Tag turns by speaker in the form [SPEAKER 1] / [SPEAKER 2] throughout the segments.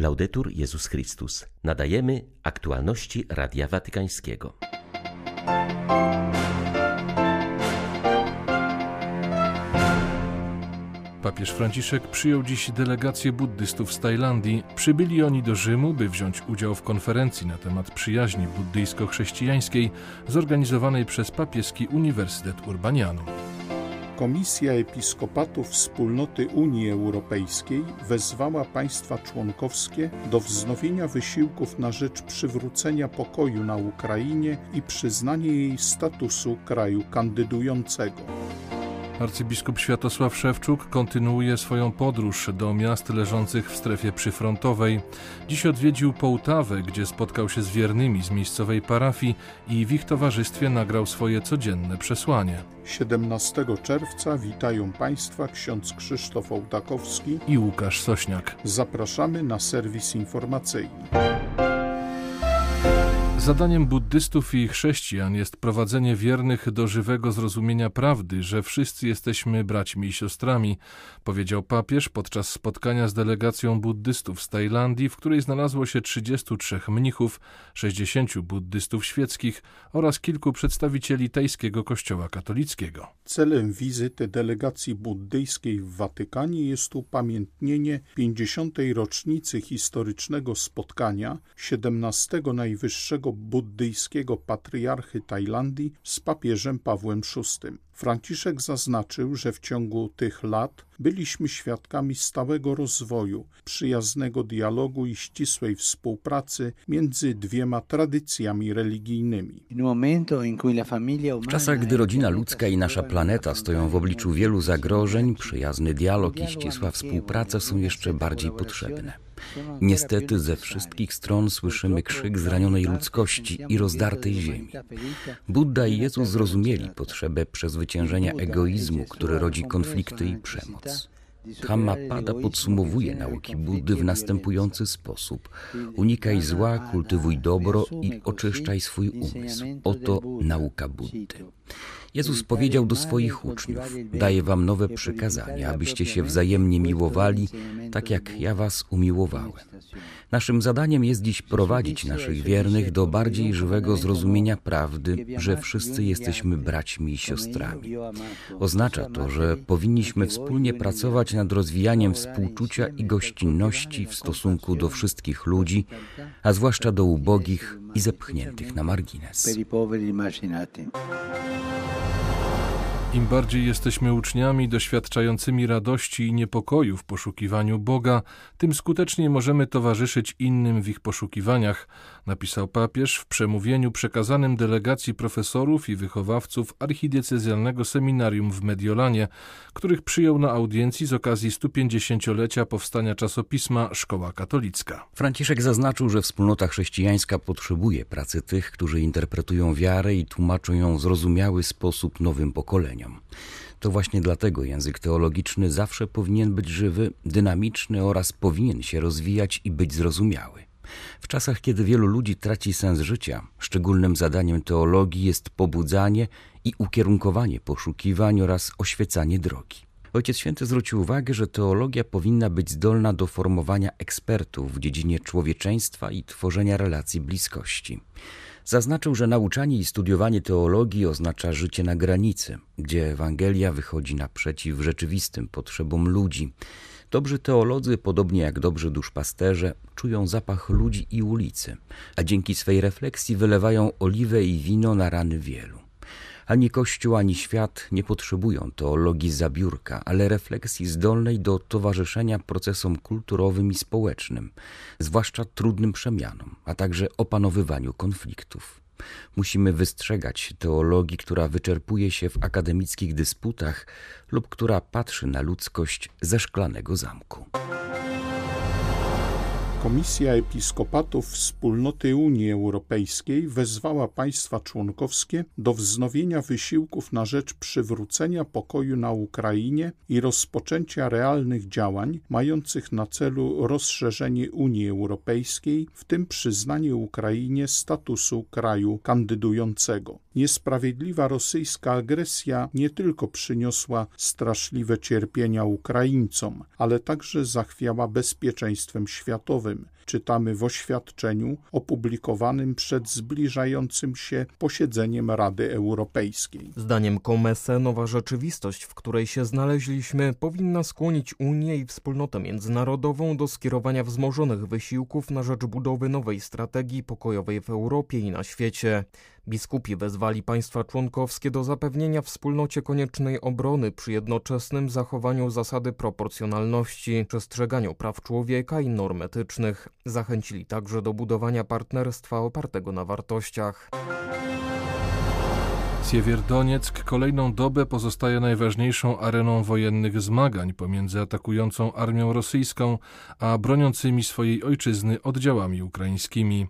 [SPEAKER 1] Laudetur Jezus Chrystus. Nadajemy aktualności Radia Watykańskiego.
[SPEAKER 2] Papież Franciszek przyjął dziś delegację buddystów z Tajlandii. Przybyli oni do Rzymu, by wziąć udział w konferencji na temat przyjaźni buddyjsko-chrześcijańskiej zorganizowanej przez papieski Uniwersytet Urbanianum.
[SPEAKER 3] Komisja Episkopatów Wspólnoty Unii Europejskiej wezwała państwa członkowskie do wznowienia wysiłków na rzecz przywrócenia pokoju na Ukrainie i przyznania jej statusu kraju kandydującego.
[SPEAKER 2] Arcybiskup Światosław Szewczuk kontynuuje swoją podróż do miast leżących w strefie przyfrontowej. Dziś odwiedził Połtawę, gdzie spotkał się z wiernymi z miejscowej parafii i w ich towarzystwie nagrał swoje codzienne przesłanie.
[SPEAKER 3] 17 czerwca witają Państwa ksiądz Krzysztof Ołtakowski
[SPEAKER 2] i Łukasz Sośniak.
[SPEAKER 3] Zapraszamy na serwis informacyjny.
[SPEAKER 2] Zadaniem buddystów i chrześcijan jest prowadzenie wiernych do żywego zrozumienia prawdy, że wszyscy jesteśmy braćmi i siostrami, powiedział papież podczas spotkania z delegacją buddystów z Tajlandii, w której znalazło się 33 mnichów, 60 buddystów świeckich oraz kilku przedstawicieli tajskiego kościoła katolickiego.
[SPEAKER 3] Celem wizyty delegacji buddyjskiej w Watykanie jest upamiętnienie 50. rocznicy historycznego spotkania 17 najwyższego buddyjskiego patriarchy Tajlandii z papieżem Pawłem VI. Franciszek zaznaczył, że w ciągu tych lat byliśmy świadkami stałego rozwoju, przyjaznego dialogu i ścisłej współpracy między dwiema tradycjami religijnymi.
[SPEAKER 4] W czasach, gdy rodzina ludzka i nasza planeta stoją w obliczu wielu zagrożeń, przyjazny dialog i ścisła współpraca są jeszcze bardziej potrzebne. Niestety ze wszystkich stron słyszymy krzyk zranionej ludzkości i rozdartej ziemi. Buddha i Jezus zrozumieli potrzebę przezwyciężenia egoizmu, który rodzi konflikty i przemoc. Dhammapada podsumowuje nauki Buddy w następujący sposób. Unikaj zła, kultywuj dobro i oczyszczaj swój umysł. Oto nauka Buddy. Jezus powiedział do swoich uczniów: Daję wam nowe przykazania, abyście się wzajemnie miłowali, tak jak ja was umiłowałem. Naszym zadaniem jest dziś prowadzić naszych wiernych do bardziej żywego zrozumienia prawdy, że wszyscy jesteśmy braćmi i siostrami. Oznacza to, że powinniśmy wspólnie pracować nad rozwijaniem współczucia i gościnności w stosunku do wszystkich ludzi, a zwłaszcza do ubogich i zepchniętych na margines.
[SPEAKER 2] Im bardziej jesteśmy uczniami doświadczającymi radości i niepokoju w poszukiwaniu Boga, tym skuteczniej możemy towarzyszyć innym w ich poszukiwaniach, napisał papież w przemówieniu przekazanym delegacji profesorów i wychowawców archidiecezjalnego seminarium w Mediolanie, których przyjął na audiencji z okazji 150-lecia powstania czasopisma Szkoła Katolicka.
[SPEAKER 4] Franciszek zaznaczył, że wspólnota chrześcijańska potrzebuje pracy tych, którzy interpretują wiarę i tłumaczą ją w zrozumiały sposób nowym pokoleniom. To właśnie dlatego język teologiczny zawsze powinien być żywy, dynamiczny oraz powinien się rozwijać i być zrozumiały. W czasach, kiedy wielu ludzi traci sens życia, szczególnym zadaniem teologii jest pobudzanie i ukierunkowanie poszukiwań oraz oświecanie drogi. Ojciec Święty zwrócił uwagę, że teologia powinna być zdolna do formowania ekspertów w dziedzinie człowieczeństwa i tworzenia relacji bliskości. Zaznaczył, że nauczanie i studiowanie teologii oznacza życie na granicy, gdzie Ewangelia wychodzi naprzeciw rzeczywistym potrzebom ludzi. Dobrzy teolodzy, podobnie jak dobrzy duszpasterze, czują zapach ludzi i ulicy, a dzięki swej refleksji wylewają oliwę i wino na rany wielu. Ani Kościół, ani świat nie potrzebują teologii zabiórka, ale refleksji zdolnej do towarzyszenia procesom kulturowym i społecznym, zwłaszcza trudnym przemianom, a także opanowywaniu konfliktów. Musimy wystrzegać teologii, która wyczerpuje się w akademickich dysputach lub która patrzy na ludzkość ze szklanego zamku.
[SPEAKER 3] Komisja Episkopatów Wspólnoty Unii Europejskiej wezwała państwa członkowskie do wznowienia wysiłków na rzecz przywrócenia pokoju na Ukrainie i rozpoczęcia realnych działań mających na celu rozszerzenie Unii Europejskiej, w tym przyznanie Ukrainie statusu kraju kandydującego. Niesprawiedliwa rosyjska agresja nie tylko przyniosła straszliwe cierpienia Ukraińcom, ale także zachwiała bezpieczeństwem światowym duchowym, czytamy w oświadczeniu opublikowanym przed zbliżającym się posiedzeniem Rady Europejskiej.
[SPEAKER 5] Zdaniem Komese nowa rzeczywistość, w której się znaleźliśmy, powinna skłonić Unię i wspólnotę międzynarodową do skierowania wzmożonych wysiłków na rzecz budowy nowej strategii pokojowej w Europie i na świecie. Biskupi wezwali państwa członkowskie do zapewnienia wspólnocie koniecznej obrony przy jednoczesnym zachowaniu zasady proporcjonalności, przestrzeganiu praw człowieka i norm etycznych. Zachęcili także do budowania partnerstwa opartego na wartościach.
[SPEAKER 2] Siewierdonieck kolejną dobę pozostaje najważniejszą areną wojennych zmagań pomiędzy atakującą armią rosyjską a broniącymi swojej ojczyzny oddziałami ukraińskimi.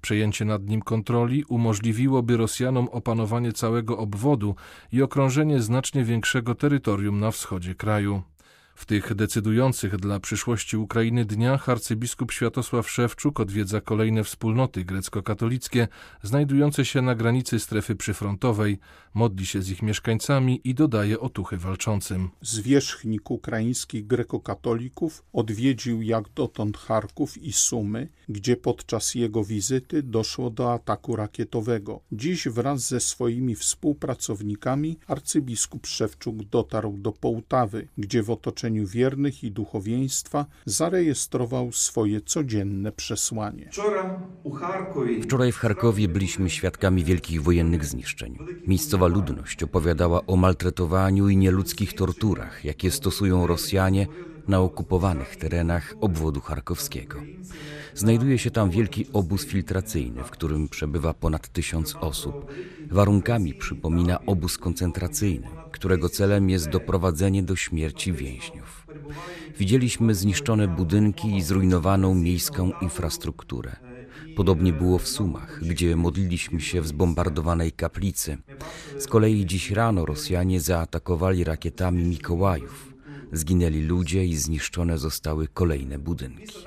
[SPEAKER 2] Przejęcie nad nim kontroli umożliwiłoby Rosjanom opanowanie całego obwodu i okrążenie znacznie większego terytorium na wschodzie kraju. W tych decydujących dla przyszłości Ukrainy dniach arcybiskup Światosław Szewczuk odwiedza kolejne wspólnoty grecko-katolickie znajdujące się na granicy strefy przyfrontowej, modli się z ich mieszkańcami i dodaje otuchy walczącym.
[SPEAKER 3] Zwierzchnik ukraińskich grekokatolików odwiedził jak dotąd Charków i Sumy, gdzie podczas jego wizyty doszło do ataku rakietowego. Dziś wraz ze swoimi współpracownikami arcybiskup Szewczuk dotarł do Połtawy, gdzie w otoczeniu otoczeniu wiernych i duchowieństwa zarejestrował swoje codzienne przesłanie.
[SPEAKER 4] Wczoraj w Charkowie byliśmy świadkami wielkich wojennych zniszczeń. Miejscowa ludność opowiadała o maltretowaniu i nieludzkich torturach, jakie stosują Rosjanie na okupowanych terenach obwodu charkowskiego. Znajduje się tam wielki obóz filtracyjny, w którym przebywa ponad tysiąc osób. Warunkami przypomina obóz koncentracyjny, którego celem jest doprowadzenie do śmierci więźniów. Widzieliśmy zniszczone budynki i zrujnowaną miejską infrastrukturę. Podobnie było w Sumach, gdzie modliliśmy się w zbombardowanej kaplicy. Z kolei dziś rano Rosjanie zaatakowali rakietami Mikołajów. Zginęli ludzie i zniszczone zostały kolejne budynki.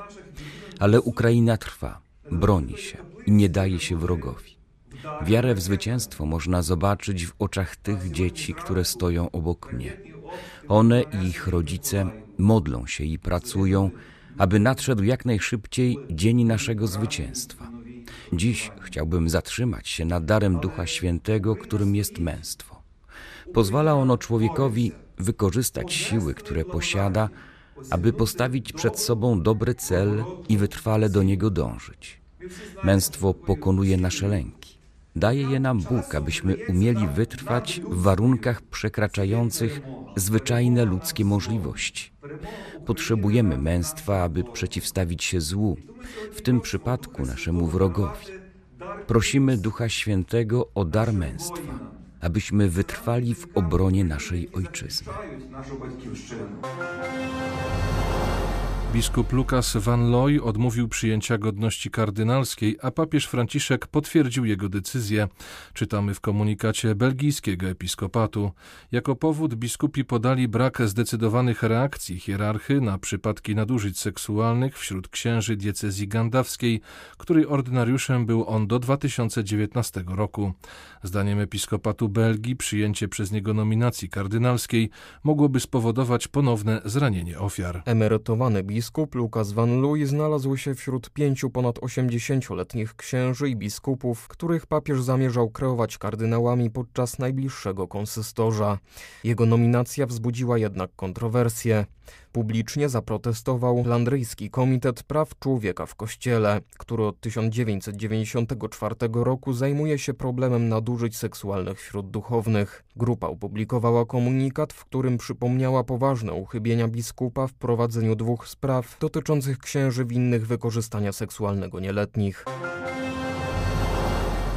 [SPEAKER 4] Ale Ukraina trwa, broni się i nie daje się wrogowi. Wiarę w zwycięstwo można zobaczyć w oczach tych dzieci, które stoją obok mnie. One i ich rodzice modlą się i pracują, aby nadszedł jak najszybciej dzień naszego zwycięstwa. Dziś chciałbym zatrzymać się nad darem Ducha Świętego, którym jest męstwo. Pozwala ono człowiekowi wykorzystać siły, które posiada, aby postawić przed sobą dobry cel i wytrwale do niego dążyć. Męstwo pokonuje nasze lęki. Daje je nam Bóg, abyśmy umieli wytrwać w warunkach przekraczających zwyczajne ludzkie możliwości. Potrzebujemy męstwa, aby przeciwstawić się złu, w tym przypadku naszemu wrogowi. Prosimy Ducha Świętego o dar męstwa, abyśmy wytrwali w obronie naszej ojczyzny.
[SPEAKER 2] Biskup Lukas van Looy odmówił przyjęcia godności kardynalskiej, a papież Franciszek potwierdził jego decyzję. Czytamy w komunikacie belgijskiego episkopatu. Jako powód biskupi podali brak zdecydowanych reakcji hierarchy na przypadki nadużyć seksualnych wśród księży diecezji gandawskiej, której ordynariuszem był on do 2019 roku. Zdaniem episkopatu Belgii przyjęcie przez niego nominacji kardynalskiej mogłoby spowodować ponowne zranienie ofiar.
[SPEAKER 5] Emerytowany biskup biskup Lukas van Looy znalazł się wśród pięciu ponad 80-letnich księży i biskupów, których papież zamierzał kreować kardynałami podczas najbliższego konsystorza. Jego nominacja wzbudziła jednak kontrowersje. Publicznie zaprotestował Flandryjski Komitet Praw Człowieka w Kościele, który od 1994 roku zajmuje się problemem nadużyć seksualnych wśród duchownych. Grupa opublikowała komunikat, w którym przypomniała poważne uchybienia biskupa w prowadzeniu dwóch spraw dotyczących księży winnych wykorzystania seksualnego nieletnich.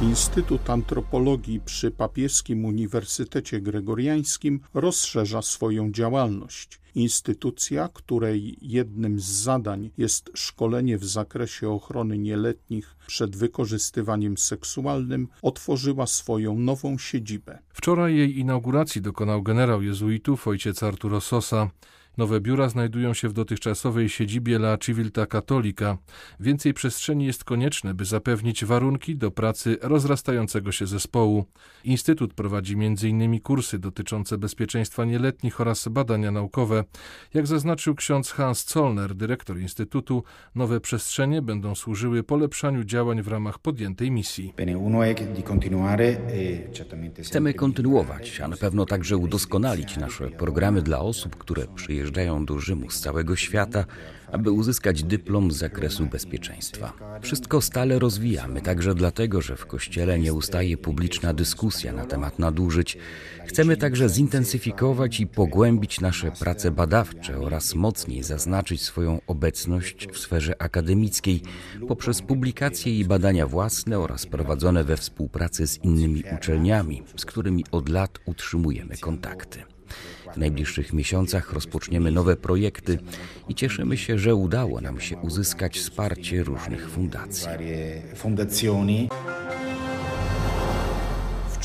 [SPEAKER 3] Instytut Antropologii przy Papieskim Uniwersytecie Gregoriańskim rozszerza swoją działalność. Instytucja, której jednym z zadań jest szkolenie w zakresie ochrony nieletnich przed wykorzystywaniem seksualnym, otworzyła swoją nową siedzibę.
[SPEAKER 2] Wczoraj jej inauguracji dokonał generał jezuitów ojciec Arturo Sosa. Nowe biura znajdują się w dotychczasowej siedzibie La Civilta Cattolica. Więcej przestrzeni jest konieczne, by zapewnić warunki do pracy rozrastającego się zespołu. Instytut prowadzi m.in. kursy dotyczące bezpieczeństwa nieletnich oraz badania naukowe. Jak zaznaczył ksiądz Hans Zollner, dyrektor Instytutu, nowe przestrzenie będą służyły polepszaniu działań w ramach podjętej misji.
[SPEAKER 4] Chcemy kontynuować, a na pewno także udoskonalić nasze programy dla osób, które przyjeżdżają do Rzymu z całego świata, aby uzyskać dyplom z zakresu bezpieczeństwa. Wszystko stale rozwijamy, także dlatego, że w Kościele nie ustaje publiczna dyskusja na temat nadużyć. Chcemy także zintensyfikować i pogłębić nasze prace badawcze oraz mocniej zaznaczyć swoją obecność w sferze akademickiej poprzez publikacje i badania własne oraz prowadzone we współpracy z innymi uczelniami, z którymi od lat utrzymujemy kontakty. W najbliższych miesiącach rozpoczniemy nowe projekty i cieszymy się, że udało nam się uzyskać wsparcie różnych fundacji.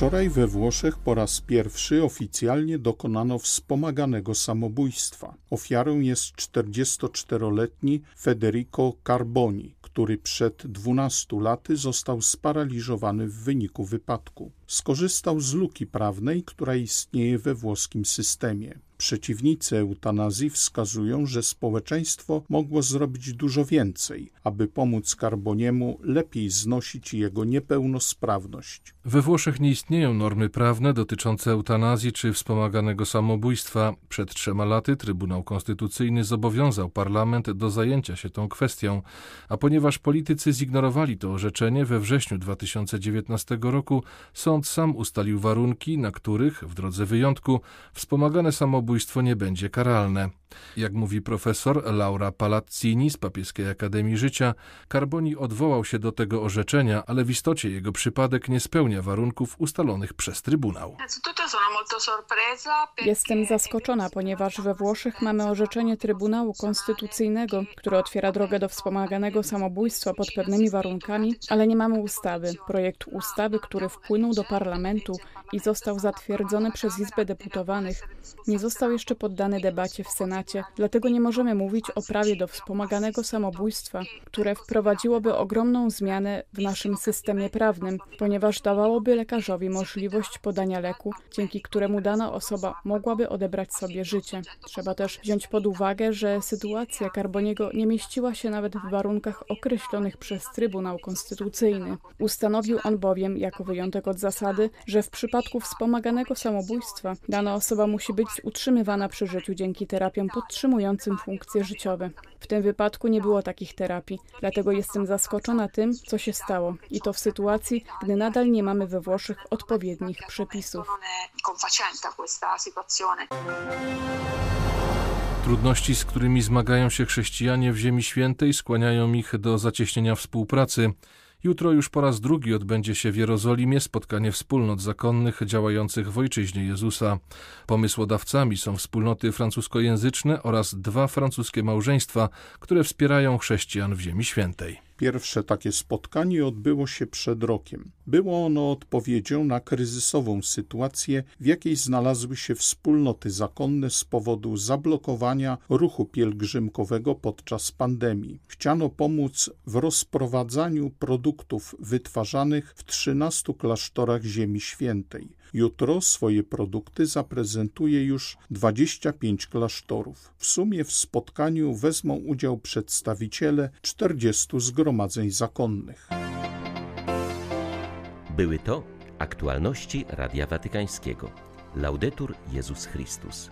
[SPEAKER 3] Wczoraj we Włoszech po raz pierwszy oficjalnie dokonano wspomaganego samobójstwa. Ofiarą jest 44-letni Federico Carboni, który przed 12 laty został sparaliżowany w wyniku wypadku. Skorzystał z luki prawnej, która istnieje we włoskim systemie. Przeciwnicy eutanazji wskazują, że społeczeństwo mogło zrobić dużo więcej, aby pomóc Carboniemu lepiej znosić jego niepełnosprawność.
[SPEAKER 2] We Włoszech nie istnieją normy prawne dotyczące eutanazji czy wspomaganego samobójstwa. Przed trzema laty Trybunał Konstytucyjny zobowiązał parlament do zajęcia się tą kwestią, a ponieważ politycy zignorowali to orzeczenie, we wrześniu 2019 roku sąd sam ustalił warunki, na których, w drodze wyjątku, wspomagane samobójstwo nie będzie karalne. Jak mówi profesor Laura Palazzini z Papieskiej Akademii Życia, Carboni odwołał się do tego orzeczenia, ale w istocie jego przypadek nie spełnia warunków ustalonych przez Trybunał.
[SPEAKER 6] Jestem zaskoczona, ponieważ we Włoszech mamy orzeczenie Trybunału Konstytucyjnego, które otwiera drogę do wspomaganego samobójstwa pod pewnymi warunkami, ale nie mamy ustawy. Projekt ustawy, który wpłynął do parlamentu i został zatwierdzony przez Izbę Deputowanych, nie został jeszcze poddany debacie w Senacie, dlatego nie możemy mówić o prawie do wspomaganego samobójstwa, które wprowadziłoby ogromną zmianę w naszym systemie prawnym, ponieważ dawałoby lekarzowi możliwość podania leku, dzięki któremu dana osoba mogłaby odebrać sobie życie. Trzeba też wziąć pod uwagę, że sytuacja Carboniego nie mieściła się nawet w warunkach określonych przez Trybunał Konstytucyjny. Ustanowił on bowiem, jako wyjątek od zasady, że w przypadku wspomaganego samobójstwa dana osoba musi być utrzymywana przy życiu dzięki terapiom podtrzymującym funkcje życiowe. W tym wypadku nie było takich terapii, dlatego jestem zaskoczona tym, co się stało i to w sytuacji, gdy nadal nie mamy we Włoszech odpowiednich przepisów.
[SPEAKER 2] Trudności, z którymi zmagają się chrześcijanie w Ziemi Świętej, skłaniają ich do zacieśnienia współpracy. Jutro już po raz drugi odbędzie się w Jerozolimie spotkanie wspólnot zakonnych działających w ojczyźnie Jezusa. Pomysłodawcami są wspólnoty francuskojęzyczne oraz dwa francuskie małżeństwa, które wspierają chrześcijan w Ziemi Świętej.
[SPEAKER 3] Pierwsze takie spotkanie odbyło się przed rokiem. Było ono odpowiedzią na kryzysową sytuację, w jakiej znalazły się wspólnoty zakonne z powodu zablokowania ruchu pielgrzymkowego podczas pandemii. Chciano pomóc w rozprowadzaniu produktów wytwarzanych w 13 klasztorach Ziemi Świętej. Jutro swoje produkty zaprezentuje już 25 klasztorów. W sumie w spotkaniu wezmą udział przedstawiciele 40 zgromadzeń zakonnych.
[SPEAKER 1] Były to aktualności Radia Watykańskiego. Laudetur Jezus Chrystus.